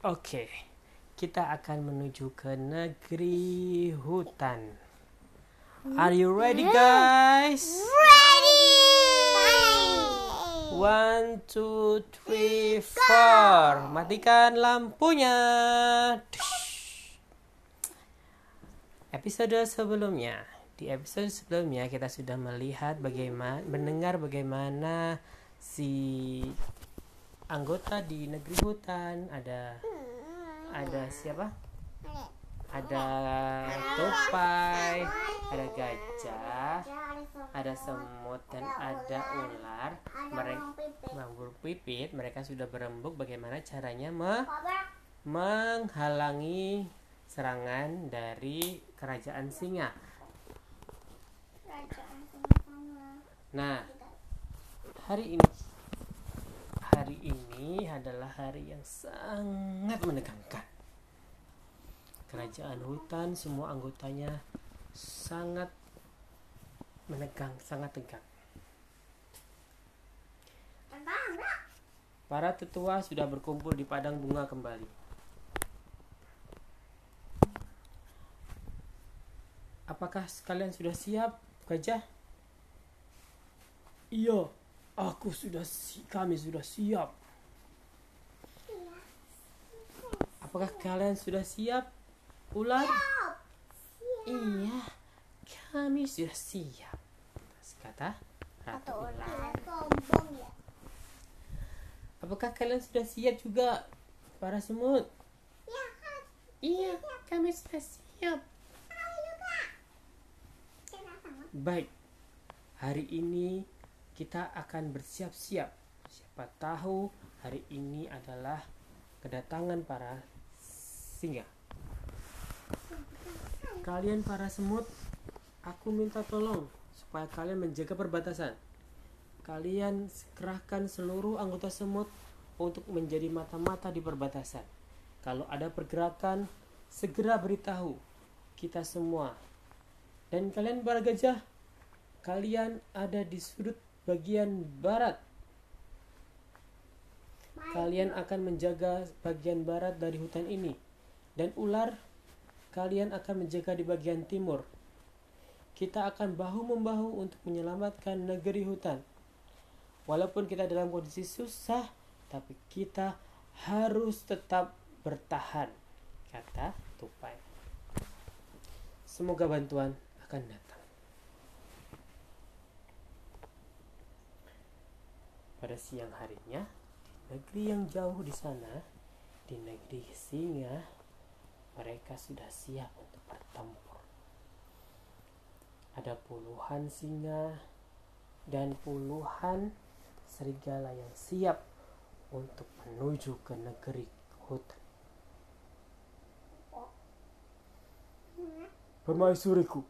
Oke, kita akan menuju ke negeri hutan. Are you ready, guys? Ready! One, two, three, four. Matikan lampunya. Episode sebelumnya, di episode sebelumnya kita sudah melihat bagaimana, mendengar bagaimana si anggota di negeri hutan ada ada siapa? Ada tupai, ada gajah, ada semut dan ada ular. Mereka Bambu pipit, mereka sudah berembuk bagaimana caranya me- menghalangi serangan dari kerajaan singa. Nah, hari ini ini adalah hari yang sangat menegangkan. Kerajaan hutan semua anggotanya sangat menegang, sangat tegang. Para tetua sudah berkumpul di padang bunga kembali. Apakah kalian sudah siap, gajah? Iya, aku sudah si kami sudah siap. Apakah kalian sudah siap, ular? Iya, kami sudah siap. Kata Ratu Ular. Apakah kalian sudah siap juga para semut? Iya, kami sudah siap. Baik, hari ini kita akan bersiap-siap. Siapa tahu hari ini adalah kedatangan para singa. Kalian para semut, aku minta tolong supaya kalian menjaga perbatasan. Kalian kerahkan seluruh anggota semut untuk menjadi mata-mata di perbatasan. Kalau ada pergerakan, segera beritahu kita semua. Dan kalian para gajah, kalian ada di sudut bagian barat. Kalian akan menjaga bagian barat dari hutan ini. Dan ular, kalian akan menjaga di bagian timur. Kita akan bahu-membahu untuk menyelamatkan negeri hutan. Walaupun kita dalam kondisi susah, tapi kita harus tetap bertahan, kata Tupai. Semoga bantuan akan datang. Pada siang harinya, negeri yang jauh di sana, di negeri singa, mereka sudah siap untuk bertempur. Ada puluhan singa dan puluhan serigala yang siap untuk menuju ke negeri hutan. Permaisuriku,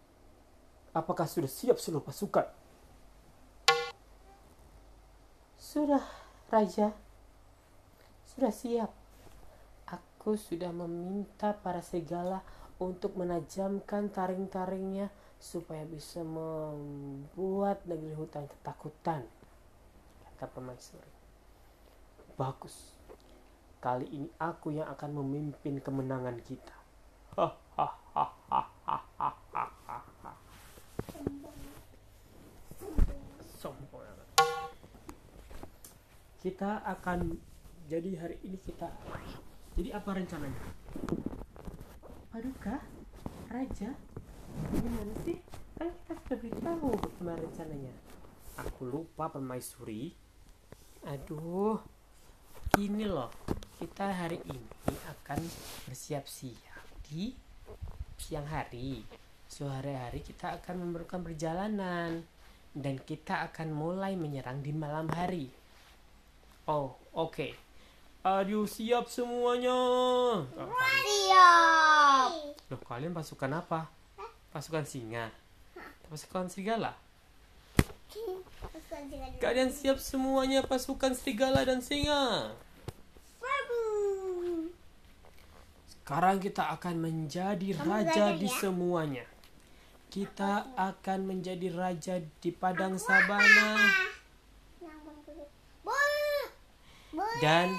apakah sudah siap seluruh pasukan? Sudah, Raja. Sudah siap. Aku sudah meminta para serigala untuk menajamkan taring-taringnya supaya bisa membuat negeri hutan ketakutan, kata permaisuri. Bagus. Kali ini aku yang akan memimpin kemenangan kita. Kita akan jadi hari ini kita jadi apa rencananya? Paduka, Raja, gimana sih? Kan kita sudah beritahu bagaimana rencananya. Aku lupa permaisuri. Aduh, gini loh. Kita hari ini akan bersiap-siap di siang hari. Sehari-hari kita akan memerlukan perjalanan dan kita akan mulai menyerang di malam hari. Oh, oke. Aduh, siap semuanya. Siap. Loh, kalian pasukan apa? Pasukan singa. Pasukan serigala. Kalian siap semuanya pasukan serigala dan singa. Sekarang kita akan menjadi raja di ya? semuanya. Kita akan menjadi raja di padang sabana. Dan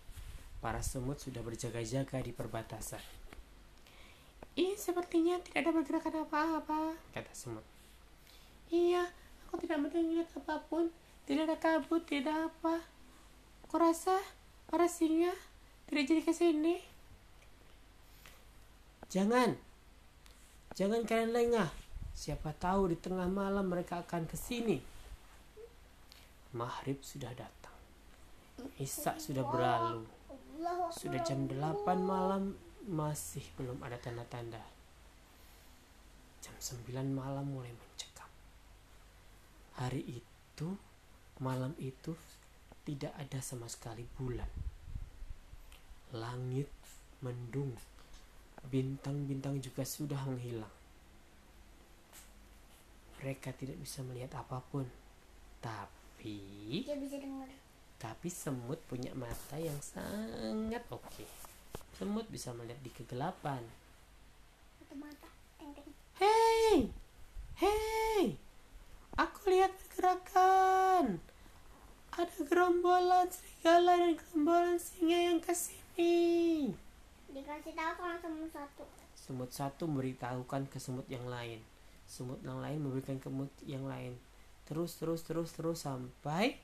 para semut sudah berjaga-jaga di perbatasan. Ih, sepertinya tidak ada pergerakan apa-apa, kata semut. Iya, aku tidak mendengar apa pun. Tidak ada kabut, tidak apa. Aku rasa para singa tidak jadi ke sini. Jangan. Jangan kalian lengah. Siapa tahu di tengah malam mereka akan ke sini. Maghrib sudah datang. Isak sudah berlalu. Sudah jam 8 malam masih belum ada tanda-tanda. Jam 9 malam mulai mencekam. Hari itu, malam itu tidak ada sama sekali bulan. Langit mendung. Bintang-bintang juga sudah menghilang. Mereka tidak bisa melihat apa pun. Tapi Dia bisa dengar. Tapi semut punya mata yang sangat oke. Semut bisa melihat di kegelapan. Hei, hei, aku lihat pergerakan. Ada gerombolan serigala dan gerombolan singa yang ke sini. Dikasih tahu kalau semua satu. Semut satu memberitahukan ke semut yang lain. Semut yang lain memberikan ke semut yang lain. Terus, terus, terus, terus sampai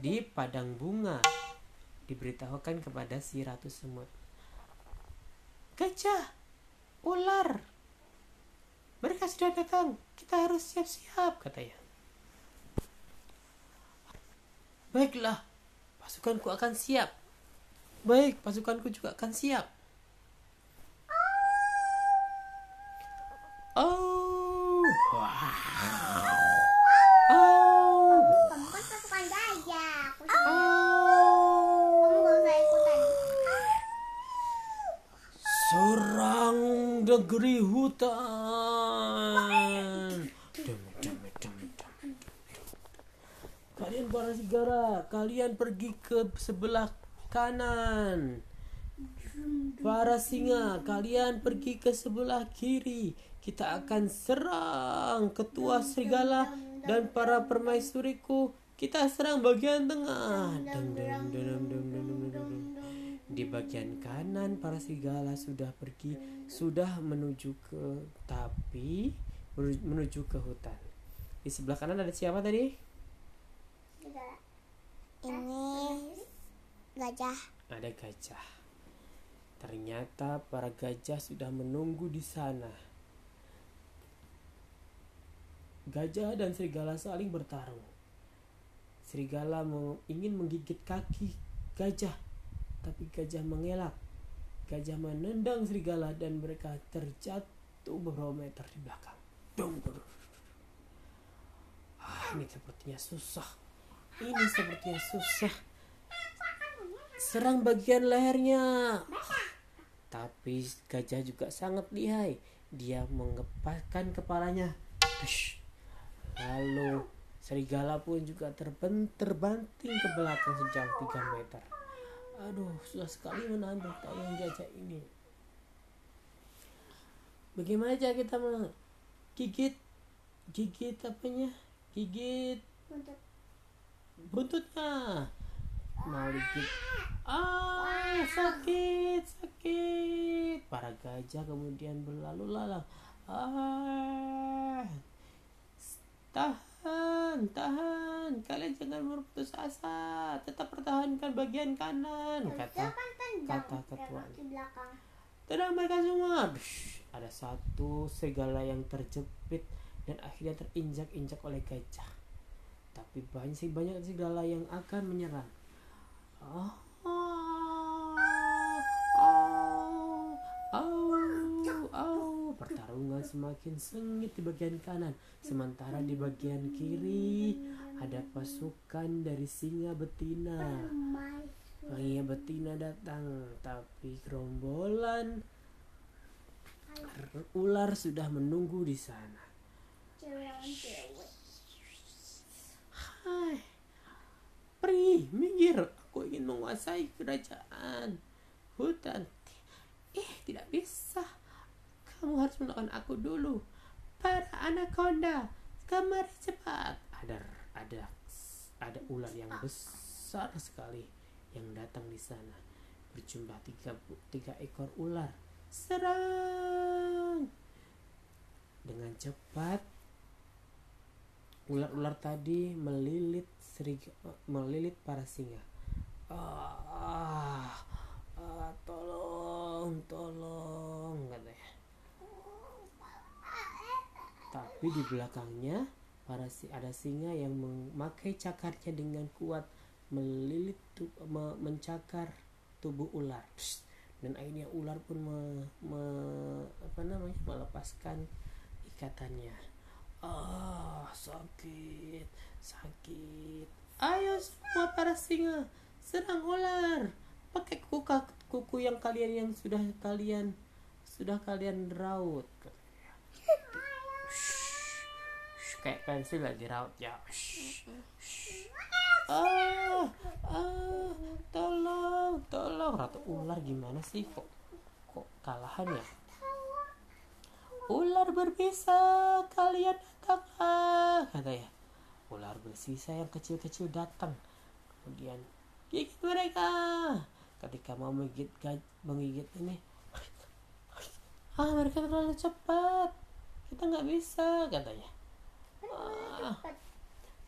di padang bunga. Diberitahukan kepada si ratu semut. Gajah, ular, mereka sudah datang. Kita harus siap-siap, katanya. Baiklah, pasukanku akan siap. Baik, pasukanku juga akan siap. Oh, wow. Oh, Kamu kan pasukan gajah. Aku oh. Kamu gak usah ikutan. Serang negeri hutan. Kalian para sigara, kalian pergi ke sebelah kanan. Para singa, kalian pergi ke sebelah kiri. Kita akan serang ketua serigala dan para permaisuriku. Kita serang bagian tengah. Dum, dum, dum, Di bagian kanan para serigala sudah pergi, sudah menuju ke tapi menuju- ke hutan. Di sebelah kanan ada siapa tadi? Ini gajah. Ada gajah. Ternyata para gajah sudah menunggu di sana. Gajah dan serigala saling bertarung. Serigala ingin menggigit kaki gajah, tapi gajah mengelak. Gajah menendang serigala dan mereka terjatuh beberapa meter di belakang. Ah, ini sepertinya susah. Ini sepertinya susah. Serang bagian lehernya. Tapi gajah juga sangat lihai. Dia mengepaskan kepalanya. Lalu serigala pun juga terben terbanting ke belakang sejauh 3 meter. Aduh, susah sekali menahan pertarungan gajah ini. Bagaimana cara kita menggigit gigit? Apanya? Gigit. Buntutnya mau digigit. Ah sakit sakit. Para gajah kemudian berlalu lalang ah. Tahan tahan kalian jangan berputus asa. Tetap pertahankan bagian kanan kata kata belakang. tenang mereka semua. Dush, ada satu serigala yang terjepit dan akhirnya terinjak-injak oleh gajah. Tapi banyak sih banyak serigala yang akan menyerang. Oh, oh, oh, oh, oh. Pertarungan semakin sengit di bagian kanan sementara di bagian kiri ada pasukan dari singa betina. Singa betina datang, tapi gerombolan ular sudah menunggu di sana. Hai, Pri, minggir. Aku ingin menguasai kerajaan hutan. Eh, tidak bisa. Kamu harus melawan aku dulu. Para anaconda, kemari cepat. Ada ada ada ular yang besar sekali yang datang di sana. Berjumlah tiga, tiga ekor ular. Serang! Dengan cepat ular-ular tadi melilit seriga, melilit para singa. Ah, ah, tolong, tolong, katanya. Tapi di belakangnya para si ada singa yang memakai cakarnya dengan kuat melilit me, mencakar tubuh ular. Psst. Dan akhirnya ular pun me, me, apa namanya melepaskan ikatannya. Ah, sakit, sakit. Ayo semua para singa, serang ular. Pakai kuku kuku yang kalian yang sudah kalian sudah kalian raut. Kayak pensil lah diraut ya. Shh, shh. Ah, ah, tolong, tolong. Ratu ular gimana sih kok kok kalahan ya? Ular berbisa, kalian datanglah, katanya. Ular bersisa yang kecil-kecil datang. Kemudian gigit mereka. Ketika mau menggigit menggigit ini, ah mereka terlalu cepat. Kita nggak bisa, katanya. Ah,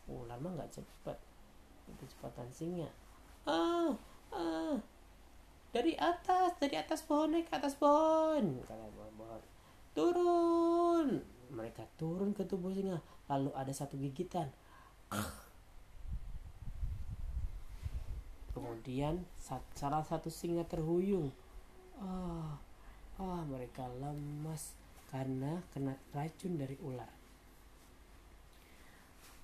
ular mah nggak cepat. Itu kecepatan singa. Ah, ah, dari atas, dari atas pohon naik ke atas pohon, kata pohon turun. Mereka turun ke tubuh singa. Lalu ada satu gigitan. Kemudian salah satu singa terhuyung. Ah oh, oh, mereka lemas karena kena racun dari ular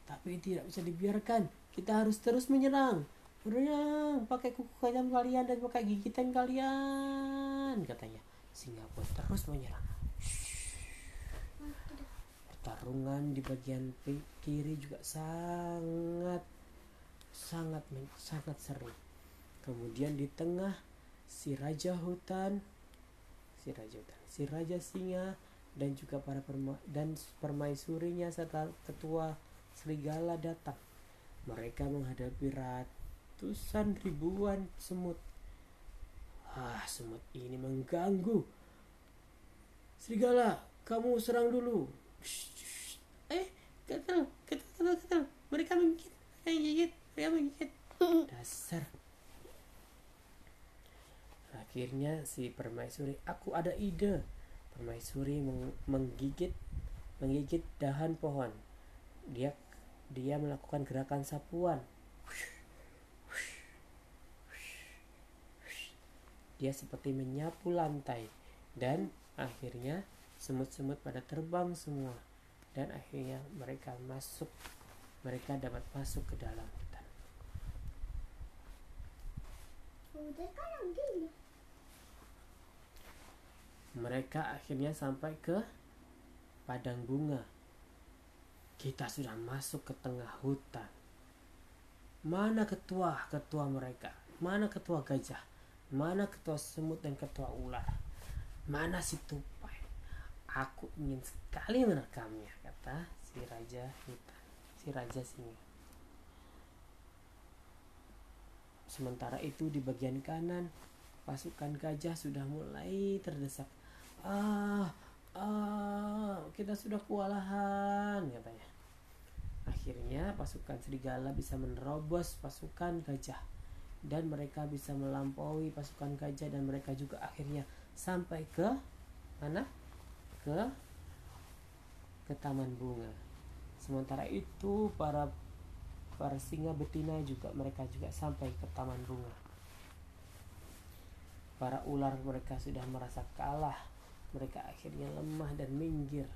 tapi tidak bisa dibiarkan. Kita harus terus menyerang. Menyerang. Pakai kuku kajam kalian dan pakai gigitan kalian katanya. Singa pun terus menyerang. Pertarungan di bagian kiri juga sangat sangat sangat seru. Kemudian di tengah si raja hutan si raja hutan si raja singa dan juga para perma dan permaisurinya serta ketua serigala datang. Mereka menghadapi ratusan ribuan semut. Ah semut ini mengganggu. Serigala kamu serang dulu. Eh gatal gatal gatal gatal. Mereka menggigit mereka menggigit mereka menggigit. Dasar. Akhirnya si permaisuri aku ada ide. Permaisuri meng menggigit menggigit dahan pohon. Dia dia melakukan gerakan sapuan. Dia seperti menyapu lantai. Dan akhirnya semut-semut pada terbang semua. Dan akhirnya mereka masuk. Mereka dapat masuk ke dalam hutan. Mereka akhirnya sampai ke padang bunga kita sudah masuk ke tengah hutan. Mana ketua ketua mereka? Mana ketua gajah? Mana ketua semut dan ketua ular? Mana si tupai? Aku ingin sekali merekamnya kata si raja hutan si raja singa. Sementara itu di bagian kanan pasukan gajah sudah mulai terdesak. Ah ah kita sudah kewalahan katanya akhirnya pasukan serigala bisa menerobos pasukan gajah dan mereka bisa melampaui pasukan gajah dan mereka juga akhirnya sampai ke mana ke ke taman bunga. Sementara itu para para singa betina juga mereka juga sampai ke taman bunga. Para ular mereka sudah merasa kalah. Mereka akhirnya lemah dan minggir.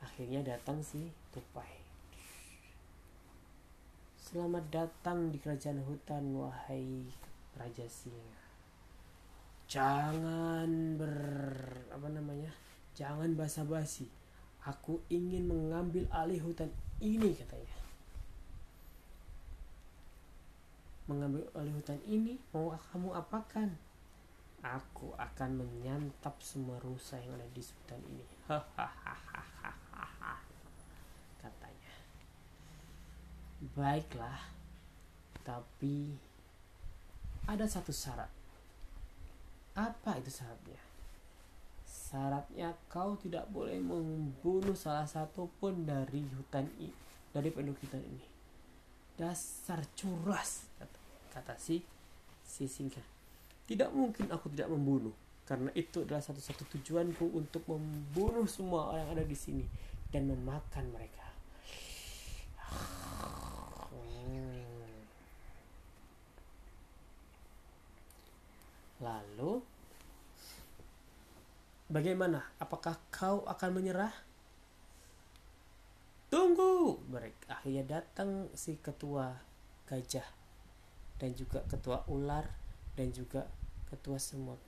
Akhirnya datang si tupai. Selamat datang di kerajaan hutan wahai Raja Singa. Jangan ber apa namanya? Jangan basa-basi. Aku ingin mengambil alih hutan ini katanya. Mengambil alih hutan ini mau kamu apakan? Aku akan menyantap semua rusa yang ada di hutan ini. Hahaha. Katanya. Baiklah. Tapi ada satu syarat. Apa itu syaratnya? Syaratnya kau tidak boleh membunuh salah satu pun dari hutan ini, dari penduduk hutan ini. Dasar curas, kata, kata si si singa. Tidak mungkin aku tidak membunuh, karena itu adalah satu-satu tujuanku untuk membunuh semua orang yang ada di sini dan memakan mereka. Lalu, bagaimana? Apakah kau akan menyerah? Tunggu! Mereka akhirnya datang si ketua gajah dan juga ketua ular dan juga ketua semut.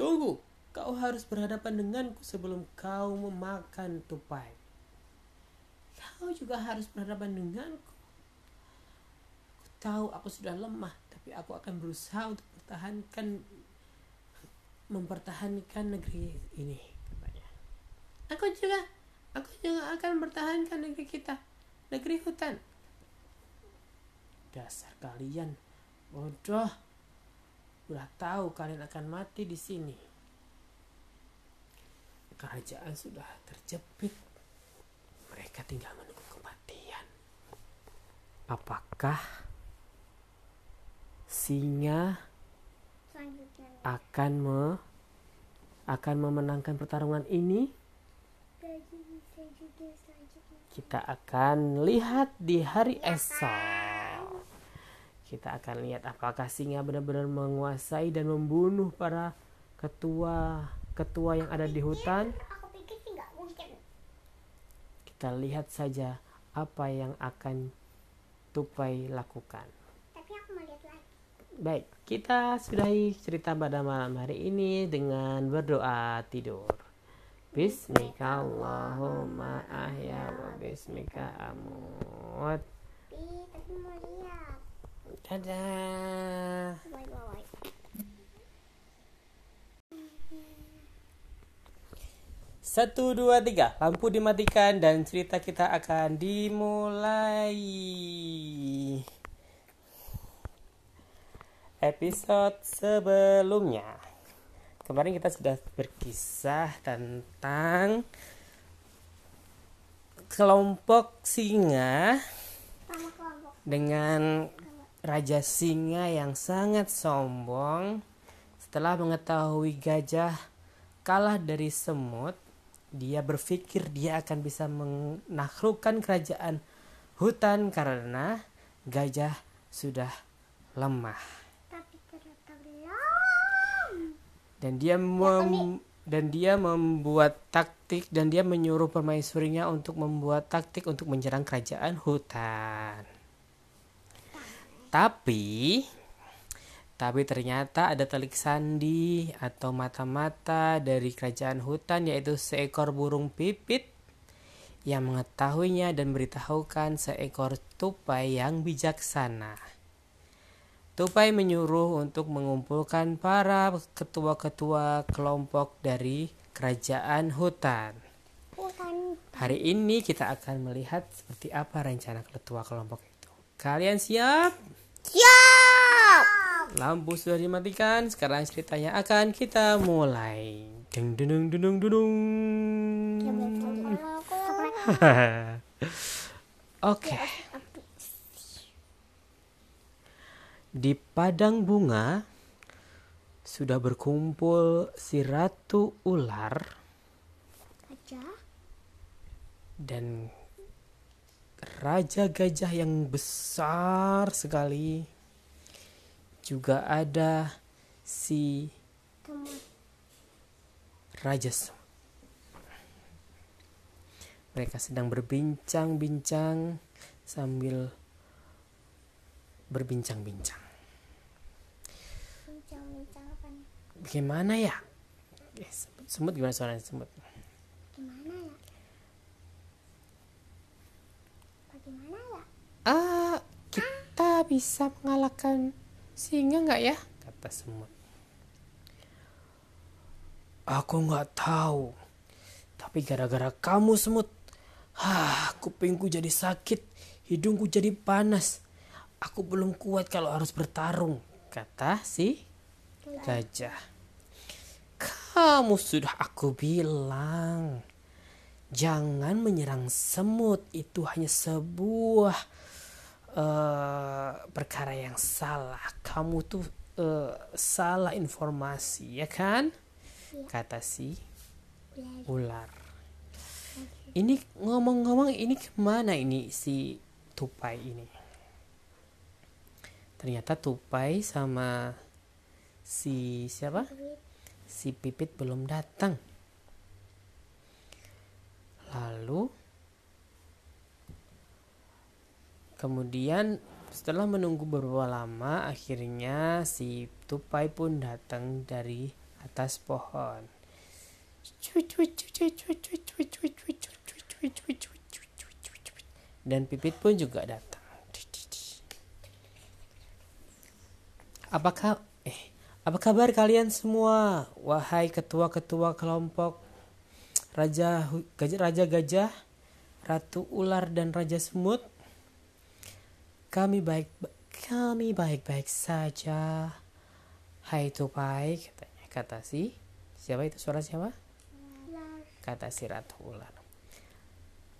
Tunggu! Kau harus berhadapan denganku sebelum kau memakan tupai. Kau juga harus berhadapan denganku. Tahu aku sudah lemah, tapi aku akan berusaha untuk mempertahankan mempertahankan negeri ini, katanya. Aku juga, aku juga akan mempertahankan negeri kita, negeri hutan. Dasar kalian, bodoh. Udah tahu kalian akan mati di sini. Kerajaan sudah terjepit. Mereka tinggal menunggu kematian. Apakah singa akan me akan memenangkan pertarungan ini? Kita akan lihat di hari esok. Kita akan lihat apakah singa benar-benar menguasai dan membunuh para ketua ketua yang ada di hutan. Mungkin. Kita lihat saja apa yang akan Tupai lakukan. Tapi aku mau lihat lagi. Baik, kita sudahi cerita pada malam hari ini dengan berdoa tidur. Bismika Allahumma ahya wa bismika amut. Dadah. Satu, dua, tiga. Lampu dimatikan dan cerita kita akan dimulai. Episode sebelumnya. Kemarin kita sudah berkisah tentang kelompok singa dengan Raja Singa yang sangat sombong setelah mengetahui gajah kalah dari semut dia berpikir dia akan bisa menaklukkan kerajaan hutan karena gajah sudah lemah Tapi ternyata belum. Dan dia mem- dan dia membuat taktik dan dia menyuruh permaisurinya untuk membuat taktik untuk menyerang kerajaan hutan. Tapi tapi ternyata ada telik sandi atau mata-mata dari kerajaan hutan yaitu seekor burung pipit yang mengetahuinya dan beritahukan seekor tupai yang bijaksana. Tupai menyuruh untuk mengumpulkan para ketua-ketua kelompok dari kerajaan hutan. Hutan. Hari ini kita akan melihat seperti apa rencana ketua kelompok itu. Kalian siap? Siap. Lampu sudah dimatikan, sekarang ceritanya akan kita mulai. Deng deng deng deng deng. Kalau aku Oke. Di padang bunga sudah berkumpul si ratu ular aja. dan raja gajah yang besar sekali. Juga ada si Teman. raja. Mereka sedang berbincang-bincang sambil berbincang-bincang. Bincang-bincang apa nih? Bagaimana ya? Eh, semut, semut gimana suaranya semut? Gimana ya? Bagaimana ya? Ah, kita bisa mengalahkan singa nggak ya? Kata semut. Aku nggak tahu. Tapi gara-gara kamu semut, hah, kupingku jadi sakit, hidungku jadi panas. Aku belum kuat kalau harus bertarung, kata si gajah. Kamu sudah aku bilang. Jangan menyerang semut, itu hanya sebuah eh, perkara yang salah. Kamu tuh eh, salah informasi, ya kan? Kata si Ular. ular. Ini ngomong-ngomong ini ke mana ini si tupai ini? Ternyata tupai sama si siapa? Si pipit belum datang. Lalu kemudian setelah menunggu beberapa lama akhirnya si tupai pun datang dari atas pohon. Dan pipit pun juga datang. Apakah eh apa kabar kalian semua? Wahai ketua-ketua kelompok raja gajah raja gajah, ratu ular dan raja semut. Kami baik kami baik-baik saja. Hai tupai katanya kata si siapa itu suara siapa? Kata si ratu ular.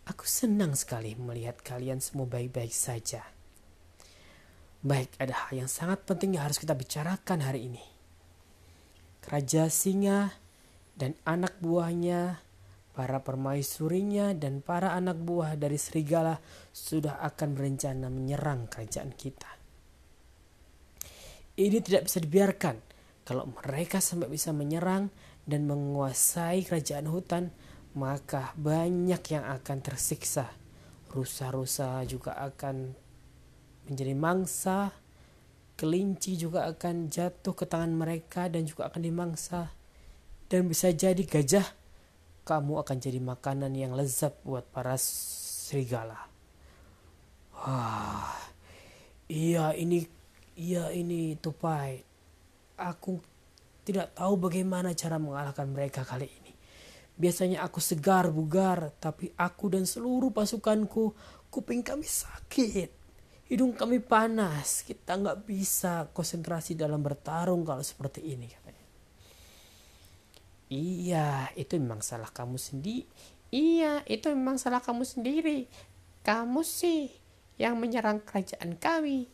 Aku senang sekali melihat kalian semua baik-baik saja. Baik, ada hal yang sangat penting yang harus kita bicarakan hari ini. Raja Singa dan anak buahnya, para permaisurinya dan para anak buah dari serigala sudah akan berencana menyerang kerajaan kita. Ini tidak bisa dibiarkan. Kalau mereka sampai bisa menyerang dan menguasai kerajaan hutan, maka banyak yang akan tersiksa. Rusa-rusa juga akan menjadi mangsa. Kelinci juga akan jatuh ke tangan mereka dan juga akan dimangsa. Dan bisa jadi gajah, kamu akan jadi makanan yang lezat buat para serigala. Wah, iya ini, iya ini tupai. Aku tidak tahu bagaimana cara mengalahkan mereka kali ini. Biasanya aku segar bugar, tapi aku dan seluruh pasukanku, kuping kami sakit. Hidung kami panas, kita nggak bisa konsentrasi dalam bertarung kalau seperti ini katanya. Iya, itu memang salah kamu sendiri. Iya, itu memang salah kamu sendiri. Kamu sih yang menyerang kerajaan kami.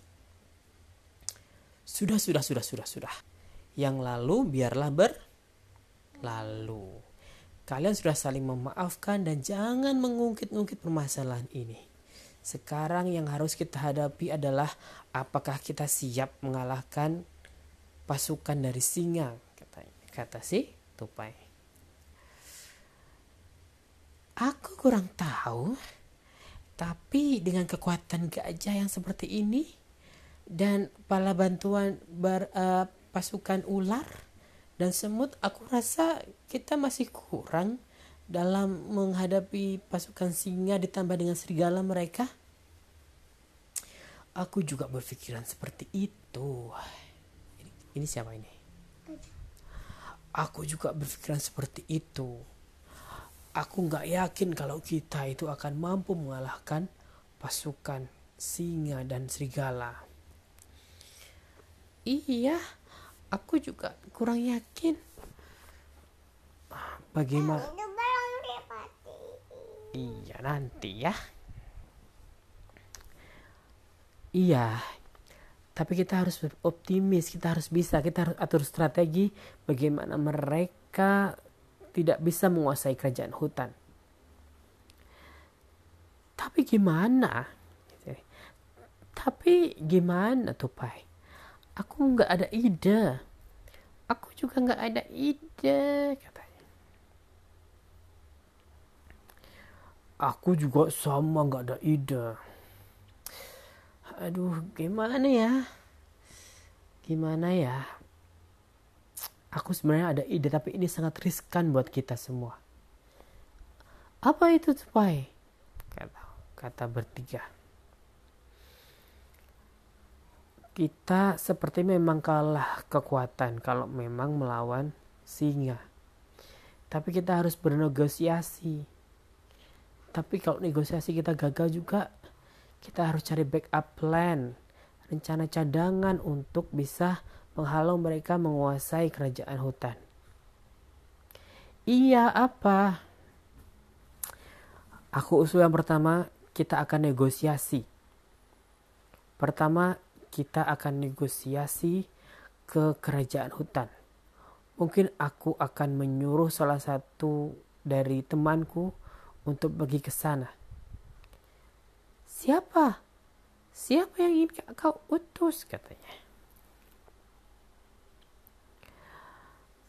Sudah, sudah, sudah, sudah, sudah. Yang lalu biarlah berlalu. Kalian sudah saling memaafkan dan jangan mengungkit-ungkit permasalahan ini. Sekarang yang harus kita hadapi adalah apakah kita siap mengalahkan pasukan dari singa, katanya. Kata si tupai. Aku kurang tahu, tapi dengan kekuatan gajah yang seperti ini dan pala bantuan bar, eh, pasukan ular dan semut, aku rasa kita masih kurang dalam menghadapi pasukan singa ditambah dengan serigala mereka. Aku juga berpikiran seperti itu. Ini, siapa ini? Aku juga berpikiran seperti itu. Aku nggak yakin kalau kita itu akan mampu mengalahkan pasukan singa dan serigala. Iya, aku juga kurang yakin. Bagaimana? Iya nanti ya. Iya. Tapi kita harus optimis, kita harus bisa, kita harus atur strategi bagaimana mereka tidak bisa menguasai kerajaan hutan. Tapi gimana? Tapi gimana tuh Pai? Aku nggak ada ide. Aku juga nggak ada ide katanya. Aku juga sama nggak ada ide. Aduh, gimana ya? Gimana ya? Aku sebenarnya ada ide tapi ini sangat riskan buat kita semua. Apa itu tupai? Kata, kata bertiga. Kita seperti memang kalah kekuatan kalau memang melawan singa. Tapi kita harus bernegosiasi tapi kalau negosiasi kita gagal juga, kita harus cari backup plan, rencana cadangan untuk bisa menghalau mereka menguasai kerajaan hutan. Iya, apa? Aku usul yang pertama, kita akan negosiasi. Pertama, kita akan negosiasi ke kerajaan hutan. Mungkin aku akan menyuruh salah satu dari temanku untuk pergi ke sana. Siapa? Siapa yang ingin kau utus? katanya.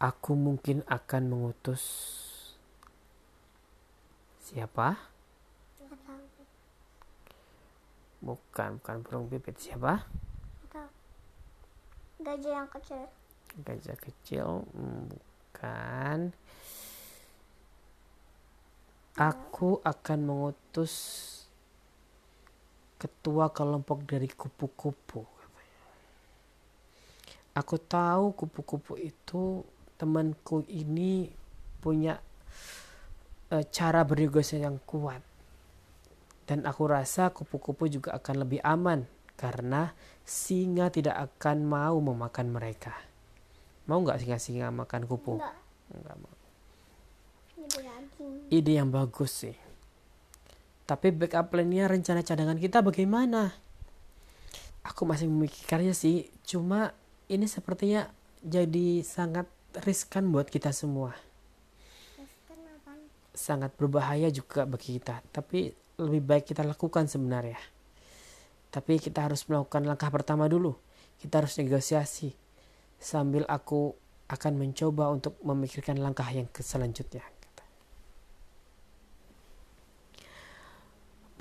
Aku mungkin akan mengutus siapa? Bukan, bukan burung pipit. Siapa? Gajah yang kecil. Gajah kecil, hmm, bukan. Aku akan mengutus ketua kelompok dari kupu-kupu. Aku tahu kupu-kupu itu temanku ini punya e, cara bernegosiasi yang kuat. Dan aku rasa kupu-kupu juga akan lebih aman karena singa tidak akan mau memakan mereka. Mau nggak singa-singa makan kupu? Enggak. Enggak mau. Ide yang bagus sih. Tapi backup plan-nya rencana cadangan kita bagaimana? Aku masih memikirkannya sih, cuma ini sepertinya jadi sangat riskan buat kita semua. Sangat berbahaya juga bagi kita, tapi lebih baik kita lakukan sebenarnya. Tapi kita harus melakukan langkah pertama dulu. Kita harus negosiasi. Sambil aku akan mencoba untuk memikirkan langkah yang selanjutnya.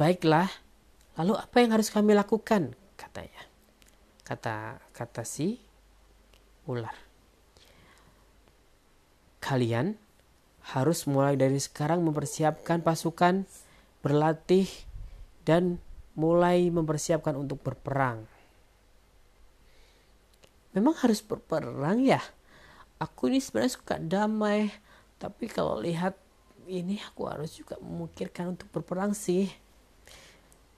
Baiklah, lalu apa yang harus kami lakukan? Katanya. Kata kata si ular. Kalian harus mulai dari sekarang mempersiapkan pasukan, berlatih, dan mulai mempersiapkan untuk berperang. Memang harus berperang ya? Aku ini sebenarnya suka damai, tapi kalau lihat ini aku harus juga memikirkan untuk berperang sih.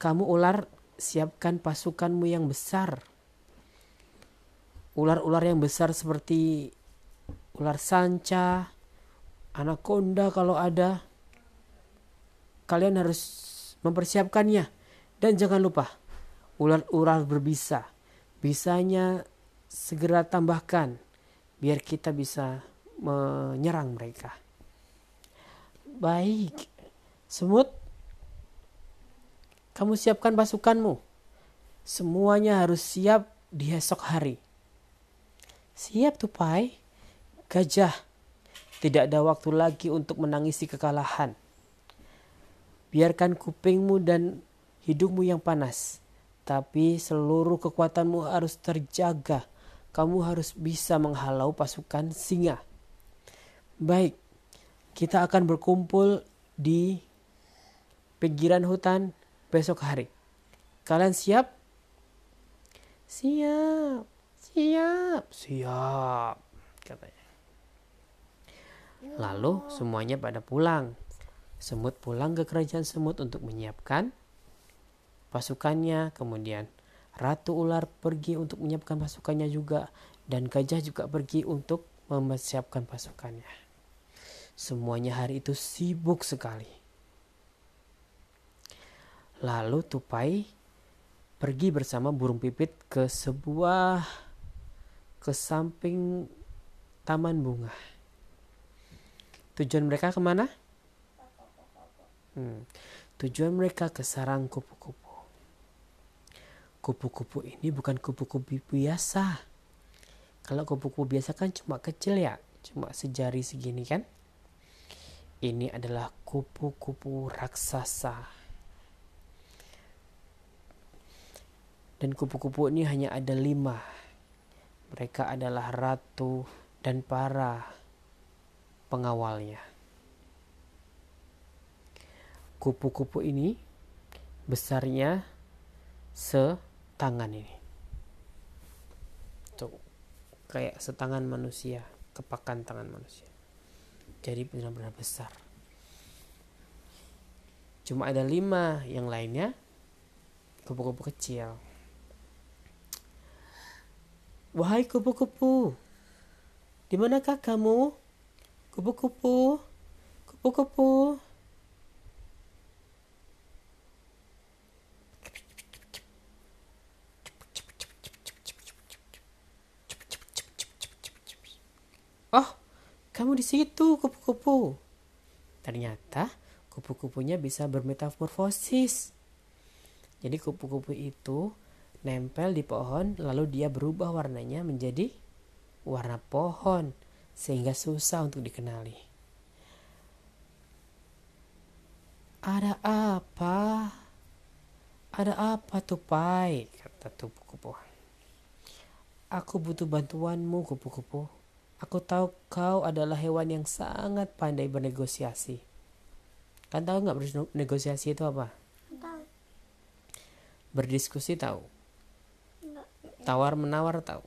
Kamu ular, siapkan pasukanmu yang besar. Ular-ular yang besar seperti ular sanca, anaconda kalau ada. Kalian harus mempersiapkannya. Dan jangan lupa, ular-ular berbisa. Bisanya segera tambahkan biar kita bisa menyerang mereka. Baik. Semut kamu siapkan pasukanmu. Semuanya harus siap di esok hari. Siap tupai. Gajah. Tidak ada waktu lagi untuk menangisi kekalahan. Biarkan kupingmu dan hidungmu yang panas. Tapi seluruh kekuatanmu harus terjaga. Kamu harus bisa menghalau pasukan singa. Baik, kita akan berkumpul di pinggiran hutan besok hari. Kalian siap? Siap, siap, siap, katanya. Lalu semuanya pada pulang. Semut pulang ke kerajaan semut untuk menyiapkan pasukannya. Kemudian Ratu Ular pergi untuk menyiapkan pasukannya juga. Dan gajah juga pergi untuk mempersiapkan pasukannya. Semuanya hari itu sibuk sekali. Lalu tupai pergi bersama burung pipit ke sebuah ke samping taman bunga. Tujuan mereka ke mana? Hmm. Tujuan mereka ke sarang kupu-kupu. Kupu-kupu ini bukan kupu-kupu biasa. Kalau kupu-kupu biasa kan cuma kecil ya, cuma sejari segini kan. Ini adalah kupu-kupu raksasa. Dan kupu-kupu ini hanya ada lima. Mereka adalah ratu dan para pengawalnya. Kupu-kupu ini besarnya setangan ini. Tuh, kayak setangan manusia, kepakan tangan manusia. Jadi benar-benar besar. Cuma ada lima, yang lainnya kupu-kupu kecil. Wahai kupu-kupu, di manakah kamu? Kupu-kupu, kupu-kupu. Oh, kamu di situ, kupu-kupu. Ternyata kupu-kupunya bisa bermetamorfosis. Jadi kupu-kupu itu nempel di pohon lalu dia berubah warnanya menjadi warna pohon sehingga susah untuk dikenali. Ada apa? Ada apa tupai? Kata kupu-kupu. Aku butuh bantuanmu kupu-kupu. Aku tahu kau adalah hewan yang sangat pandai bernegosiasi. Kan tahu nggak bernegosiasi itu apa? Tahu. Berdiskusi tahu. Tawar menawar tahu.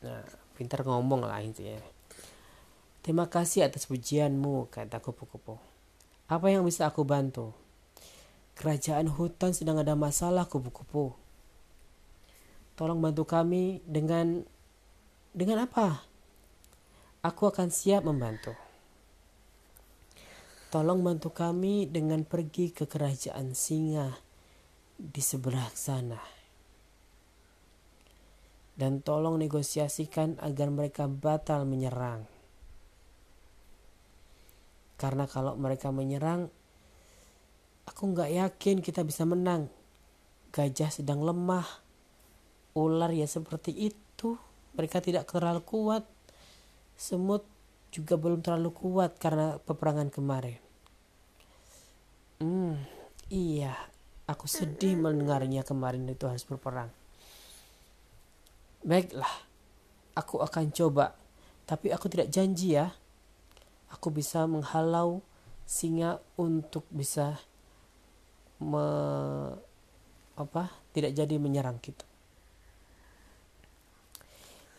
Nah, pintar ngomong lah intinya. Terima kasih atas pujianmu, kata kupu-kupu. Apa yang bisa aku bantu? Kerajaan hutan sedang ada masalah kupu-kupu. Tolong bantu kami dengan dengan apa? Aku akan siap membantu. Tolong bantu kami dengan pergi ke kerajaan singa di sebelah sana. Dan tolong negosiasikan agar mereka batal menyerang. Karena kalau mereka menyerang, aku nggak yakin kita bisa menang. Gajah sedang lemah, ular ya seperti itu mereka tidak terlalu kuat. Semut juga belum terlalu kuat karena peperangan kemarin. Hmm, iya, aku sedih mendengarnya kemarin itu harus berperang. Baiklah, aku akan coba, tapi aku tidak janji ya. Aku bisa menghalau singa untuk bisa me, apa tidak jadi menyerang kita.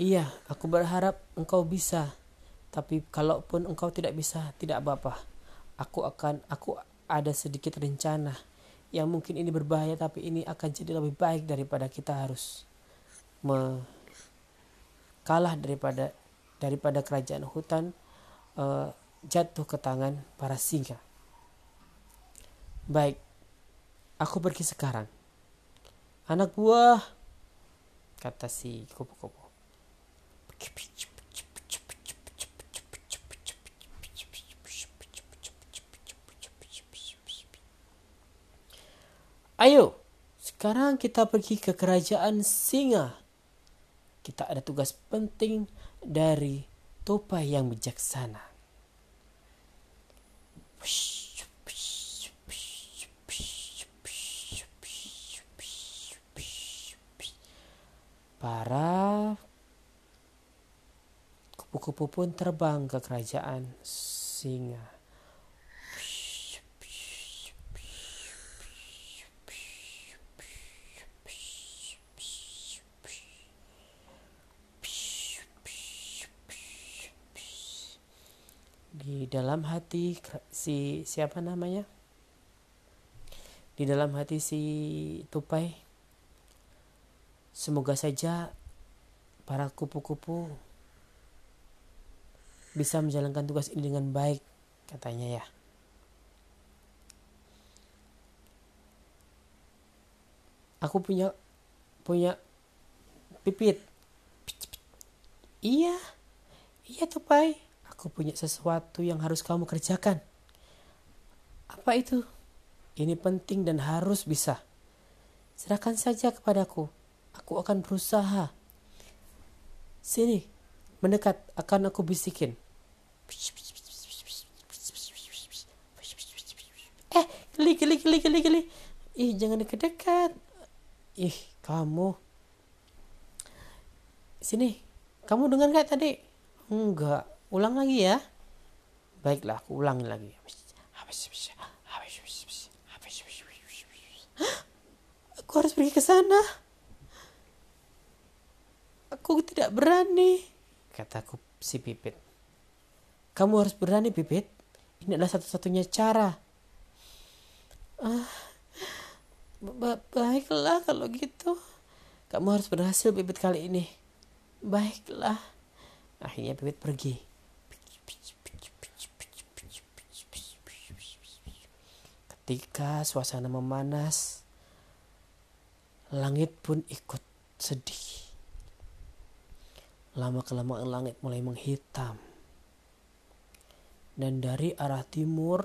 Iya, aku berharap engkau bisa. Tapi kalaupun engkau tidak bisa, tidak apa-apa. Aku akan aku ada sedikit rencana yang mungkin ini berbahaya tapi ini akan jadi lebih baik daripada kita harus kalah daripada daripada kerajaan hutan uh, jatuh ke tangan para singa. Baik, aku pergi sekarang. Anak buah, kata si kupu-kupu. Ayo, sekarang kita pergi ke kerajaan singa. Kita ada tugas penting dari Topai yang bijaksana. Para kupu-kupu pun terbang ke kerajaan singa. Dalam hati si siapa namanya? Di dalam hati si tupai. Semoga saja para kupu-kupu bisa menjalankan tugas ini dengan baik katanya ya aku punya punya pipit iya iya tuh pai aku punya sesuatu yang harus kamu kerjakan. Apa itu? Ini penting dan harus bisa. Serahkan saja kepadaku. Aku akan berusaha. Sini, mendekat akan aku bisikin. Eh, geli, geli, geli, geli, geli. Ih, jangan dekat-dekat. Ih, kamu. Sini, kamu dengar gak tadi? Enggak ulang lagi ya. Baiklah aku ulangi lagi. Aku harus pergi ke sana. Aku tidak berani. Kataku si pipit. Kamu harus berani pipit. Ini adalah satu-satunya cara. Ah ba- baiklah kalau gitu. Kamu harus berhasil pipit kali ini. Baiklah. Akhirnya pipit pergi ketika suasana memanas langit pun ikut sedih. Lama kelamaan langit mulai menghitam. Dan dari arah timur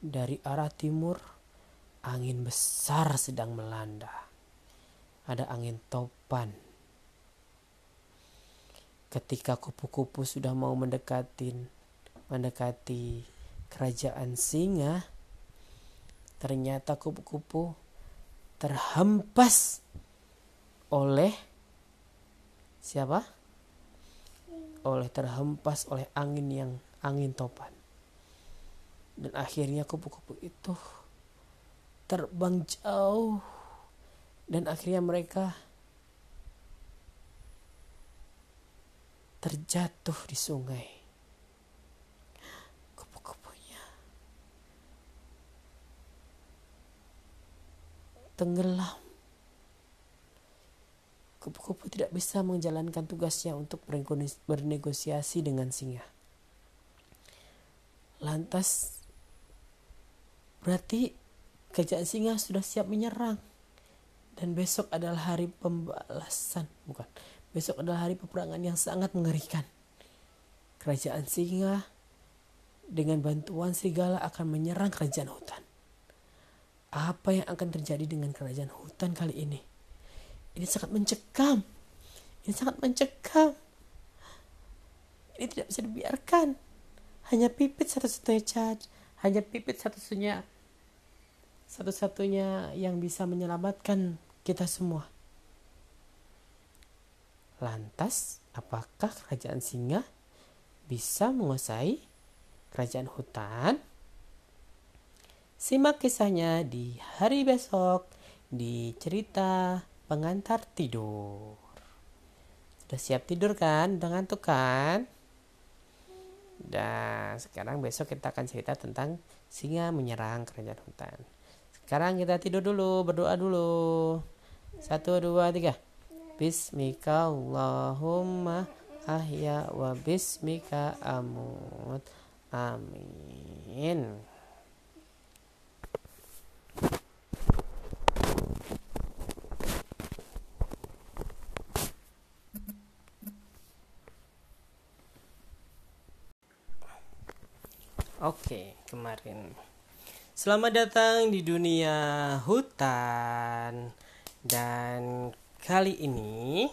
dari arah timur angin besar sedang melanda. Ada angin topan ketika kupu-kupu sudah mau mendekatin mendekati kerajaan singa ternyata kupu-kupu terhempas oleh siapa? Oleh terhempas oleh angin yang angin topan. Dan akhirnya kupu-kupu itu terbang jauh. Dan akhirnya mereka terjatuh di sungai kupu-kupunya tenggelam kupu-kupu tidak bisa menjalankan tugasnya untuk bernegosiasi dengan singa. Lantas, berarti kerajaan singa sudah siap menyerang. Dan besok adalah hari pembalasan, bukan. Besok adalah hari peperangan yang sangat mengerikan. Kerajaan singa dengan bantuan serigala akan menyerang kerajaan hutan. Apa yang akan terjadi dengan kerajaan hutan kali ini? Ini sangat mencekam. Ini sangat mencekam. Ini tidak bisa dibiarkan. Hanya pipit satu-satunya cat. Hanya pipit satu-satunya satu-satunya yang bisa menyelamatkan kita semua. Lantas, apakah kerajaan singa bisa menguasai kerajaan hutan? Simak kisahnya di hari besok di cerita pengantar tidur. Sudah siap tidur kan? Udah ngantuk kan? Dan sekarang besok kita akan cerita tentang singa menyerang kerajaan hutan. Sekarang kita tidur dulu, berdoa dulu. Satu, dua, tiga. Bismika Allahumma ahya wa bismika amut. Amin. Oke, kemarin. Selamat datang di dunia hutan. Dan kali ini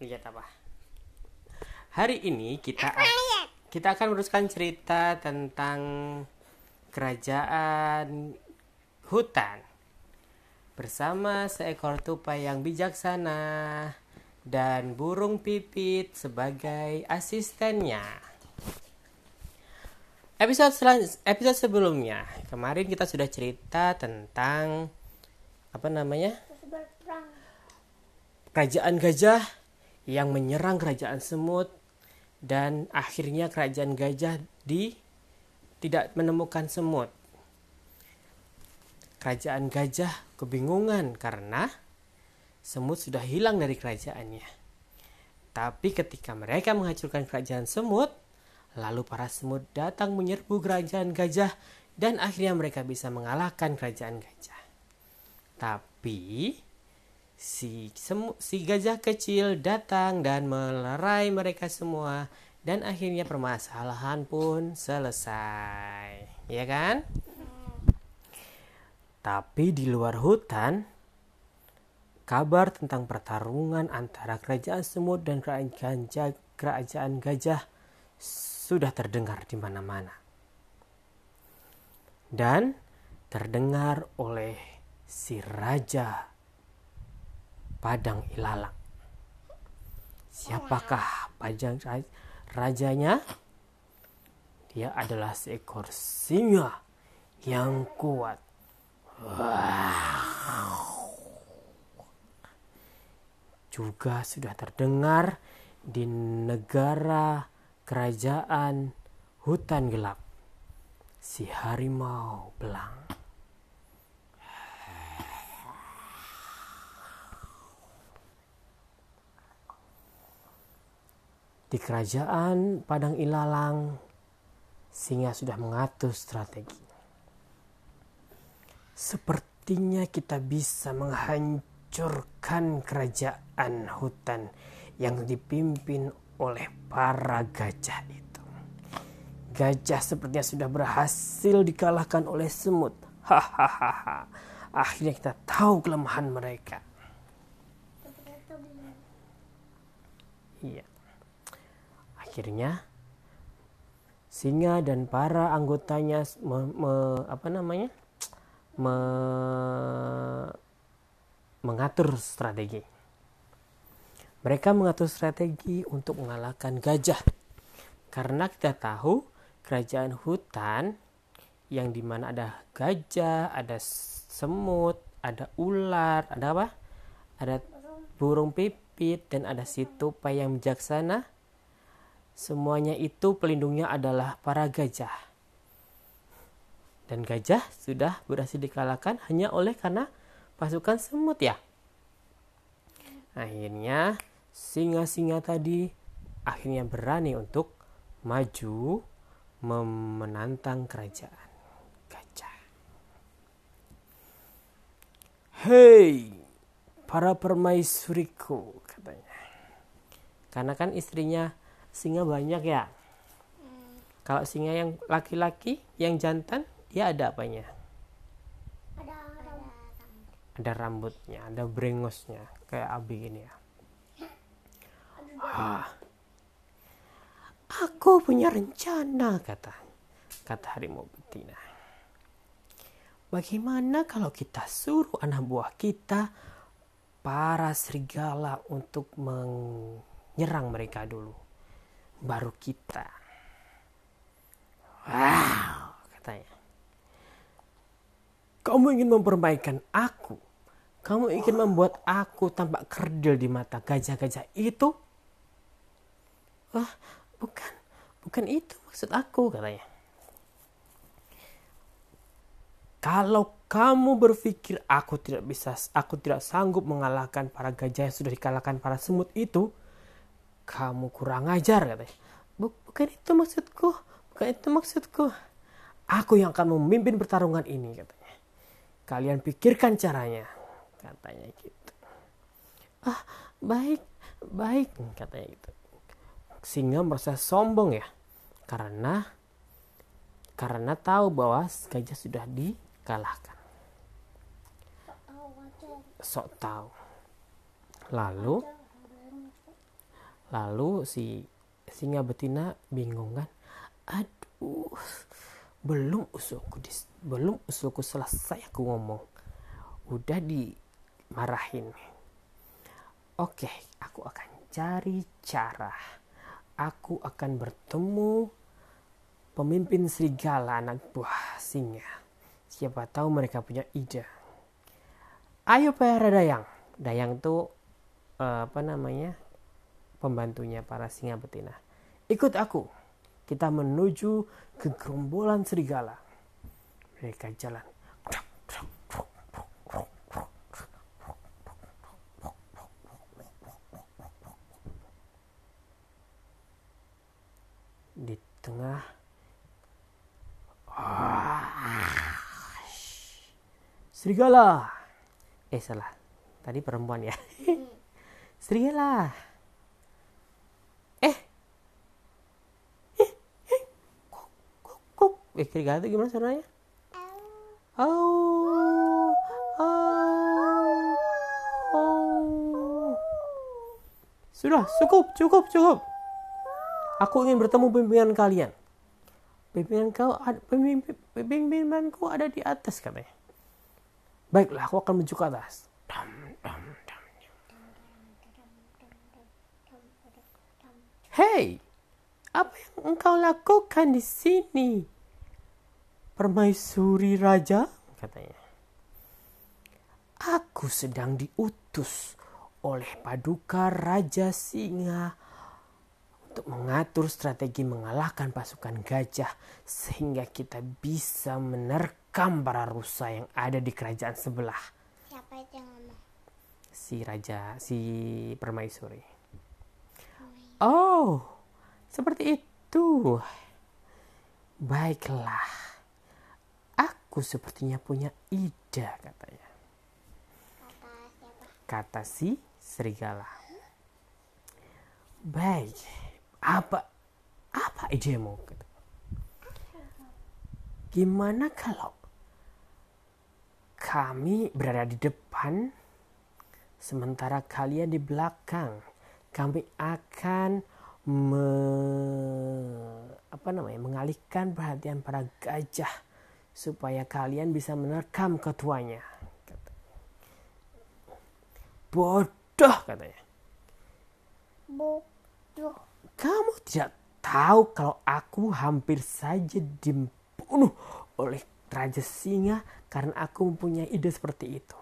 lihat apa? Hari ini kita kita akan meneruskan cerita tentang kerajaan hutan bersama seekor tupai yang bijaksana dan burung pipit sebagai asistennya. Episode episode sebelumnya kemarin kita sudah cerita tentang apa namanya kerajaan gajah yang menyerang kerajaan semut dan akhirnya kerajaan gajah di tidak menemukan semut. Kerajaan gajah kebingungan karena semut sudah hilang dari kerajaannya. Tapi ketika mereka menghancurkan kerajaan semut, Lalu para semut datang menyerbu kerajaan gajah dan akhirnya mereka bisa mengalahkan kerajaan gajah. Tapi si semu, si gajah kecil datang dan melerai mereka semua dan akhirnya permasalahan pun selesai. Ya kan? Tapi di luar hutan kabar tentang pertarungan antara kerajaan semut dan kerajaan, kerajaan gajah sudah terdengar di mana-mana. dan terdengar oleh si raja Padang Ilalang. Siapakah pajang rajanya? Dia adalah seekor singa yang kuat. Juga sudah terdengar di negara kerajaan hutan gelap si harimau belang. Di kerajaan Padang Ilalang, singa sudah mengatur strategi. Sepertinya kita bisa menghancurkan kerajaan hutan yang dipimpin oleh para gajah itu. Gajah sepertinya sudah berhasil dikalahkan oleh semut. Hahaha. Akhirnya kita tahu kelemahan mereka. Iya. Akhirnya singa dan para anggotanya me, me, apa namanya? Me, mengatur strategi. Mereka mengatur strategi untuk mengalahkan gajah. Karena kita tahu kerajaan hutan yang di mana ada gajah, ada semut, ada ular, ada apa? Ada burung pipit dan ada si tupai yang bijaksana Semuanya itu pelindungnya adalah para gajah. Dan gajah sudah berhasil dikalahkan hanya oleh karena pasukan semut ya. Akhirnya singa-singa tadi akhirnya berani untuk maju menantang kerajaan gajah. Hei, para permaisuriku katanya. Karena kan istrinya singa banyak ya. Hmm. kalau singa yang laki-laki yang jantan dia ada apanya? Ada, ada rambutnya ada brengosnya kayak abi ini ya. Ah. aku punya rencana kata kata harimau betina. Bagaimana kalau kita suruh anak buah kita para serigala untuk menyerang mereka dulu baru kita. Wow, katanya. Kamu ingin memperbaikan aku. Kamu ingin membuat aku tampak kerdil di mata gajah-gajah itu? Wah, bukan. Bukan itu maksud aku, katanya. Kalau kamu berpikir aku tidak bisa, aku tidak sanggup mengalahkan para gajah yang sudah dikalahkan para semut itu, kamu kurang ajar katanya. Bukan itu maksudku, bukan itu maksudku. Aku yang akan memimpin pertarungan ini katanya. Kalian pikirkan caranya, katanya gitu. Ah, baik, baik katanya gitu. Singa merasa sombong ya, karena karena tahu bahwa gajah sudah dikalahkan. Sok tahu. Lalu lalu si singa betina bingung kan aduh belum usulku dis, belum usulku selesai aku ngomong. Udah dimarahin. Oke aku akan cari cara. Aku akan bertemu pemimpin serigala anak buah singa. Siapa tahu mereka punya ide. Ayo para dayang. Dayang tuh uh, apa namanya pembantunya para singa betina. Ikut aku, kita menuju ke gerombolan serigala. Mereka jalan. Di tengah Serigala. Eh salah. Tadi perempuan ya. Serigala. Itu gimana suaranya oh oh oh sudah cukup cukup cukup aku ingin bertemu pimpinan kalian Pimpinan kau ada, pemimpin, pimpinanku ada di atas katanya. Baiklah, aku akan menuju ke atas. Dam, dam, dam. Hei, apa yang engkau lakukan di sini? Permaisuri Raja, katanya. Aku sedang diutus oleh Paduka Raja Singa untuk mengatur strategi mengalahkan pasukan gajah sehingga kita bisa menerkam para rusa yang ada di kerajaan sebelah. Siapa itu yang ngomong? Si raja, si permaisuri. Oh, seperti itu. Baiklah. Aku sepertinya punya ide katanya. Kata si serigala. Baik, apa apa idemu? Gimana kalau kami berada di depan, sementara kalian di belakang? Kami akan me, apa namanya mengalihkan perhatian para gajah supaya kalian bisa menerkam ketuanya. Bodoh katanya. Bodoh. Kamu tidak tahu kalau aku hampir saja dibunuh oleh Raja Singa karena aku mempunyai ide seperti itu.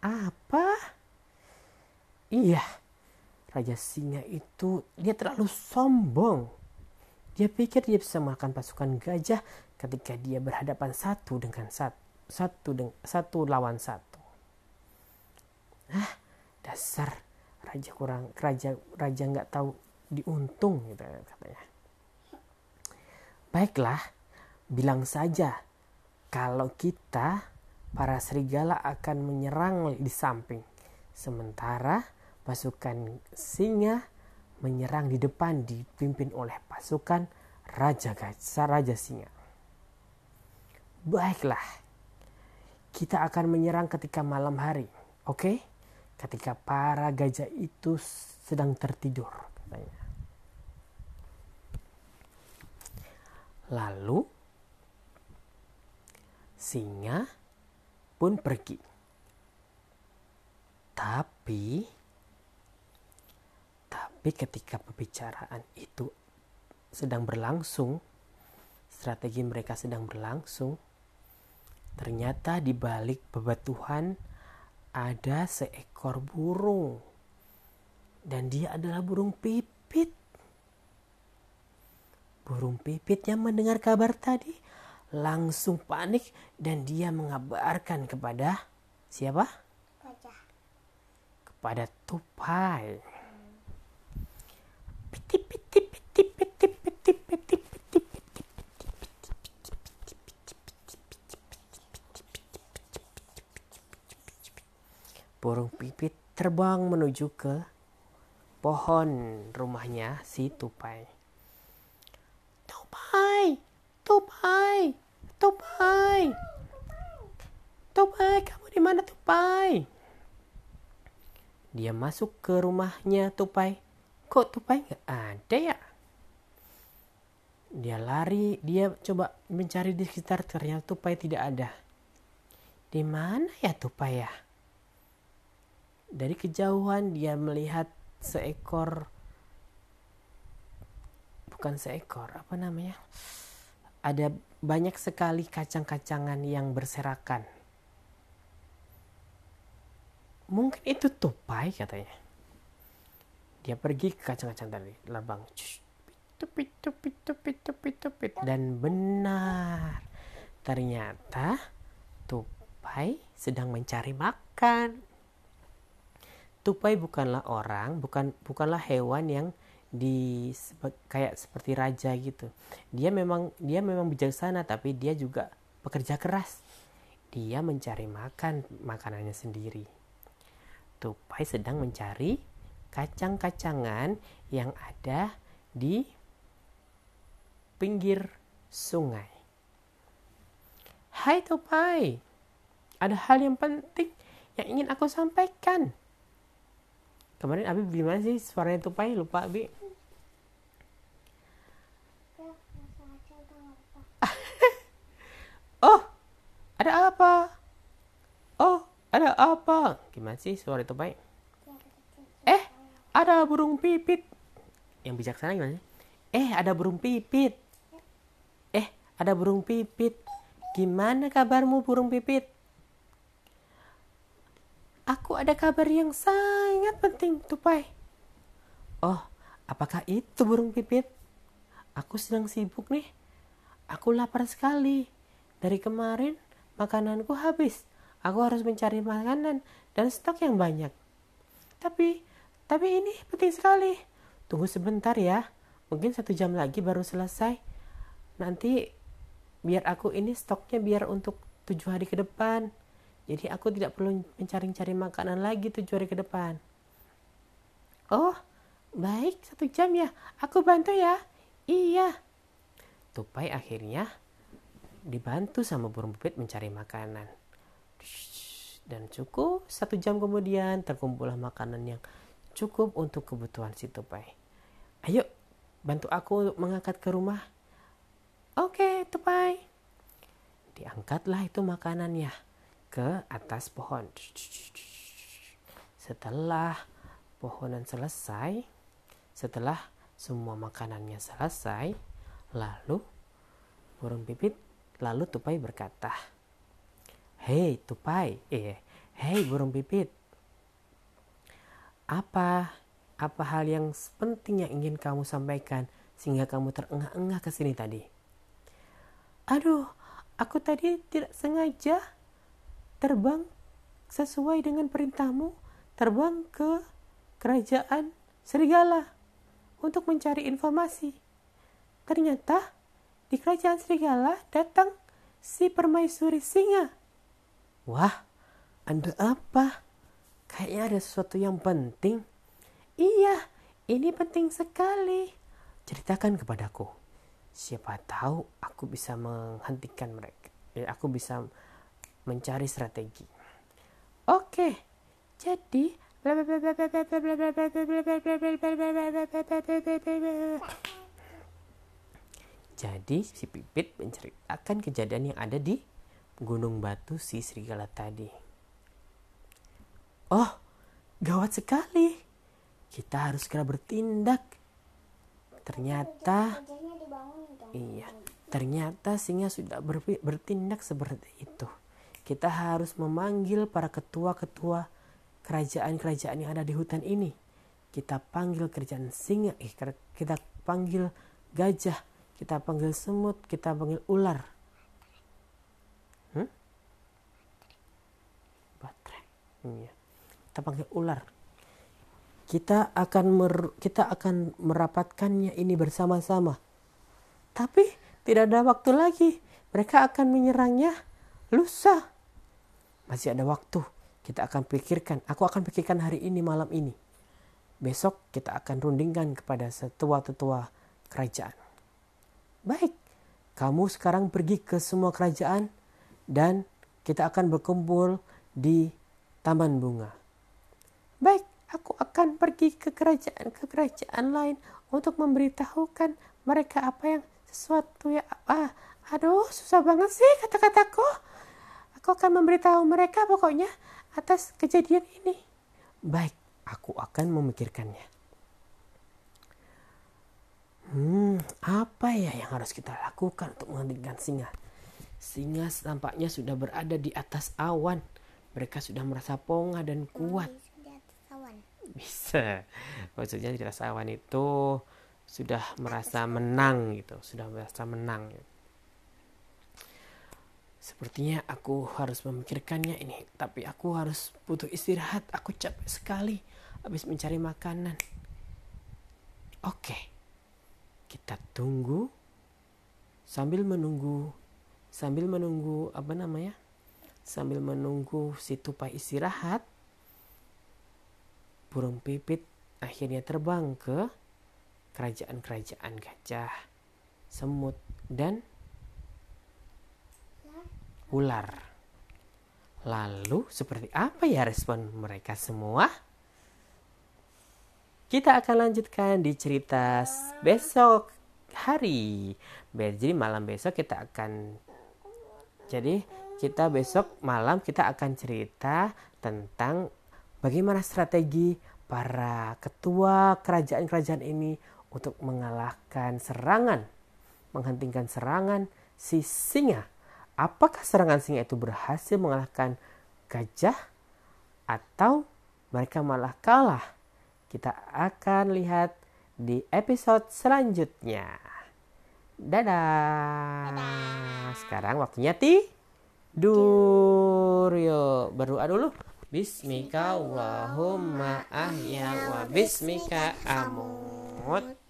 Apa? Iya, Raja Singa itu dia terlalu sombong. Dia pikir dia bisa makan pasukan gajah ketika dia berhadapan satu dengan satu, satu dengan satu lawan satu. Ah, dasar raja kurang raja raja nggak tahu diuntung gitu katanya. Baiklah, bilang saja kalau kita para serigala akan menyerang di samping, sementara pasukan singa menyerang di depan dipimpin oleh pasukan raja gajah raja singa. Baiklah, kita akan menyerang ketika malam hari, oke? Ketika para gajah itu sedang tertidur, katanya. Lalu singa pun pergi. Tapi tapi ketika pembicaraan itu sedang berlangsung, strategi mereka sedang berlangsung, ternyata di balik bebatuan ada seekor burung. Dan dia adalah burung pipit. Burung pipit yang mendengar kabar tadi langsung panik dan dia mengabarkan kepada siapa? Gajah. Kepada tupai. Piti piti piti piti piti piti Burung pipit terbang menuju ke pohon rumahnya si tupai. Tupai, tupai, tupai, tupai, kamu di mana tupai? Dia masuk ke rumahnya tupai. Kok tupai nggak ada ya? Dia lari, dia coba mencari di sekitar ternyata tupai tidak ada. Di mana ya tupai ya? Dari kejauhan dia melihat seekor bukan seekor, apa namanya? Ada banyak sekali kacang-kacangan yang berserakan. Mungkin itu tupai katanya. Dia pergi ke kacang-kacang tadi, labang. Tupit, tupit, tupit, tupit, tupit. Dan benar, ternyata tupai sedang mencari makan. Tupai bukanlah orang, bukan bukanlah hewan yang di kayak seperti raja gitu. Dia memang dia memang bijaksana tapi dia juga pekerja keras. Dia mencari makan makanannya sendiri. Tupai sedang mencari kacang-kacangan yang ada di pinggir sungai. Hai Tupai, ada hal yang penting yang ingin aku sampaikan. Kemarin Abi gimana sih suaranya Tupai? Lupa Abi. Tahu. Ada apa? Oh, ada apa? Gimana sih suara itu baik? Eh, ada burung pipit. Yang bijaksana gimana sih? Eh, ada burung pipit. Eh, ada burung pipit. Gimana kabarmu burung pipit? Aku ada kabar yang sangat penting, Tupai. Oh, apakah itu burung pipit? Aku sedang sibuk nih. Aku lapar sekali. Dari kemarin makananku habis. Aku harus mencari makanan dan stok yang banyak. Tapi, tapi ini penting sekali. Tunggu sebentar ya. Mungkin satu jam lagi baru selesai. Nanti biar aku ini stoknya biar untuk tujuh hari ke depan. Jadi aku tidak perlu mencari-cari makanan lagi tujuh hari ke depan. Oh, baik satu jam ya. Aku bantu ya. Iya. Tupai akhirnya dibantu sama burung pipit mencari makanan. Dan cukup satu jam kemudian terkumpullah makanan yang cukup untuk kebutuhan si Tupai. Ayo, bantu aku untuk mengangkat ke rumah. Oke, Tupai. Diangkatlah itu makanannya ke atas pohon. Setelah pohonan selesai, setelah semua makanannya selesai, lalu burung pipit lalu tupai berkata, "Hei tupai, eh, hei burung pipit, apa apa hal yang penting yang ingin kamu sampaikan sehingga kamu terengah-engah ke sini tadi?" Aduh, aku tadi tidak sengaja terbang sesuai dengan perintahmu, terbang ke kerajaan serigala untuk mencari informasi. Ternyata di kerajaan serigala datang si permaisuri singa. Wah, Anda apa? Kayaknya ada sesuatu yang penting. Iya, ini penting sekali. Ceritakan kepadaku. Siapa tahu aku bisa menghentikan mereka. Ya, aku bisa mencari strategi. Oke, jadi jadi si Pipit menceritakan kejadian yang ada di Gunung Batu si Serigala tadi. Oh, gawat sekali. Kita harus segera bertindak. Ternyata, iya, ternyata singa sudah bertindak seperti itu kita harus memanggil para ketua-ketua kerajaan-kerajaan yang ada di hutan ini. Kita panggil kerajaan singa, eh, kita panggil gajah, kita panggil semut, kita panggil ular. Hmm? Baterai. Iya. Kita panggil ular. Kita akan mer kita akan merapatkannya ini bersama-sama. Tapi tidak ada waktu lagi. Mereka akan menyerangnya lusa. Masih ada waktu. Kita akan pikirkan. Aku akan pikirkan hari ini, malam ini. Besok kita akan rundingkan kepada setua-tetua kerajaan. Baik, kamu sekarang pergi ke semua kerajaan dan kita akan berkumpul di taman bunga. Baik, aku akan pergi ke kerajaan ke kerajaan lain untuk memberitahukan mereka apa yang sesuatu ya ah, aduh susah banget sih kata-kataku Aku akan memberitahu mereka pokoknya atas kejadian ini. Baik, aku akan memikirkannya. Hmm, apa ya yang harus kita lakukan untuk menghentikan singa? Singa tampaknya sudah berada di atas awan. Mereka sudah merasa pongah dan kuat. Bisa. Maksudnya di atas awan itu sudah merasa menang gitu, sudah merasa menang. Gitu. Sepertinya aku harus memikirkannya ini, tapi aku harus butuh istirahat. Aku capek sekali habis mencari makanan. Oke, kita tunggu sambil menunggu, sambil menunggu apa namanya? Sambil menunggu si tupai istirahat, burung pipit akhirnya terbang ke kerajaan-kerajaan gajah, semut, dan ular. Lalu seperti apa ya respon mereka semua? Kita akan lanjutkan di cerita besok hari. Jadi malam besok kita akan jadi kita besok malam kita akan cerita tentang bagaimana strategi para ketua kerajaan-kerajaan ini untuk mengalahkan serangan, menghentikan serangan si singa. Apakah serangan singa itu berhasil mengalahkan gajah atau mereka malah kalah? Kita akan lihat di episode selanjutnya. Dadah. Dadah. Sekarang waktunya tidur. Yuk, berdoa dulu. Bismika Allahumma ahya wa bismika amut.